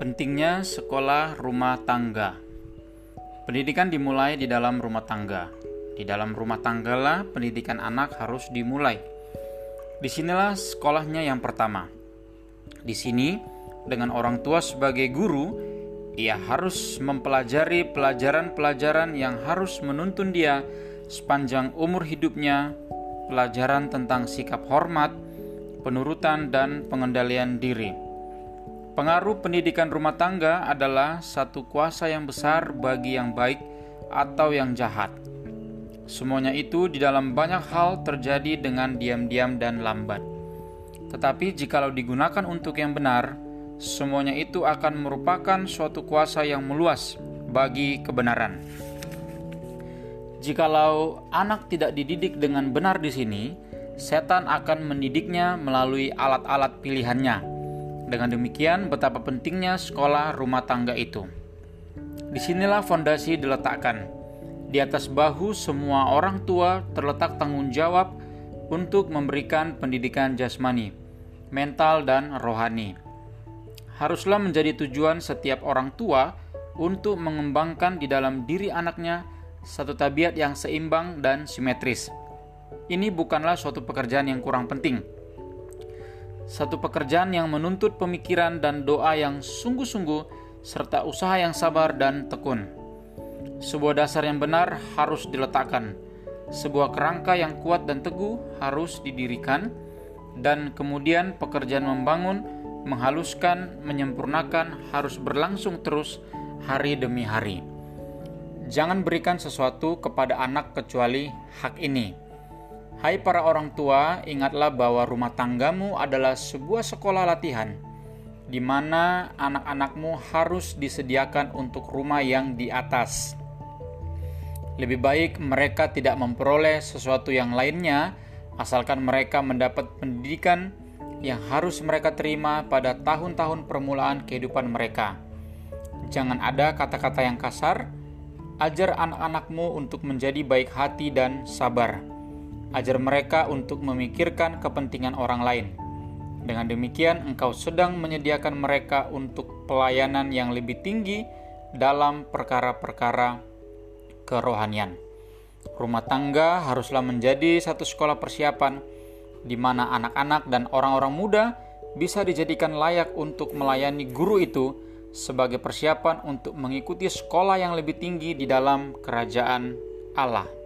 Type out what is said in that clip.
Pentingnya sekolah rumah tangga. Pendidikan dimulai di dalam rumah tangga. Di dalam rumah tanggalah pendidikan anak harus dimulai. Di sinilah sekolahnya yang pertama. Di sini, dengan orang tua sebagai guru, ia harus mempelajari pelajaran-pelajaran yang harus menuntun dia sepanjang umur hidupnya, pelajaran tentang sikap hormat, penurutan, dan pengendalian diri. Pengaruh pendidikan rumah tangga adalah satu kuasa yang besar bagi yang baik atau yang jahat. Semuanya itu di dalam banyak hal terjadi dengan diam-diam dan lambat. Tetapi jikalau digunakan untuk yang benar, semuanya itu akan merupakan suatu kuasa yang meluas bagi kebenaran. Jikalau anak tidak dididik dengan benar di sini, setan akan mendidiknya melalui alat-alat pilihannya dengan demikian, betapa pentingnya sekolah rumah tangga itu. Di sinilah fondasi diletakkan. Di atas bahu semua orang tua terletak tanggung jawab untuk memberikan pendidikan jasmani, mental, dan rohani. Haruslah menjadi tujuan setiap orang tua untuk mengembangkan di dalam diri anaknya satu tabiat yang seimbang dan simetris. Ini bukanlah suatu pekerjaan yang kurang penting satu pekerjaan yang menuntut pemikiran dan doa yang sungguh-sungguh, serta usaha yang sabar dan tekun. Sebuah dasar yang benar harus diletakkan, sebuah kerangka yang kuat dan teguh harus didirikan, dan kemudian pekerjaan membangun, menghaluskan, menyempurnakan harus berlangsung terus hari demi hari. Jangan berikan sesuatu kepada anak kecuali hak ini Hai para orang tua, ingatlah bahwa rumah tanggamu adalah sebuah sekolah latihan di mana anak-anakmu harus disediakan untuk rumah yang di atas. Lebih baik mereka tidak memperoleh sesuatu yang lainnya, asalkan mereka mendapat pendidikan yang harus mereka terima pada tahun-tahun permulaan kehidupan mereka. Jangan ada kata-kata yang kasar. Ajar anak-anakmu untuk menjadi baik hati dan sabar Ajar mereka untuk memikirkan kepentingan orang lain. Dengan demikian, engkau sedang menyediakan mereka untuk pelayanan yang lebih tinggi dalam perkara-perkara kerohanian. Rumah tangga haruslah menjadi satu sekolah persiapan di mana anak-anak dan orang-orang muda bisa dijadikan layak untuk melayani guru itu sebagai persiapan untuk mengikuti sekolah yang lebih tinggi di dalam kerajaan Allah.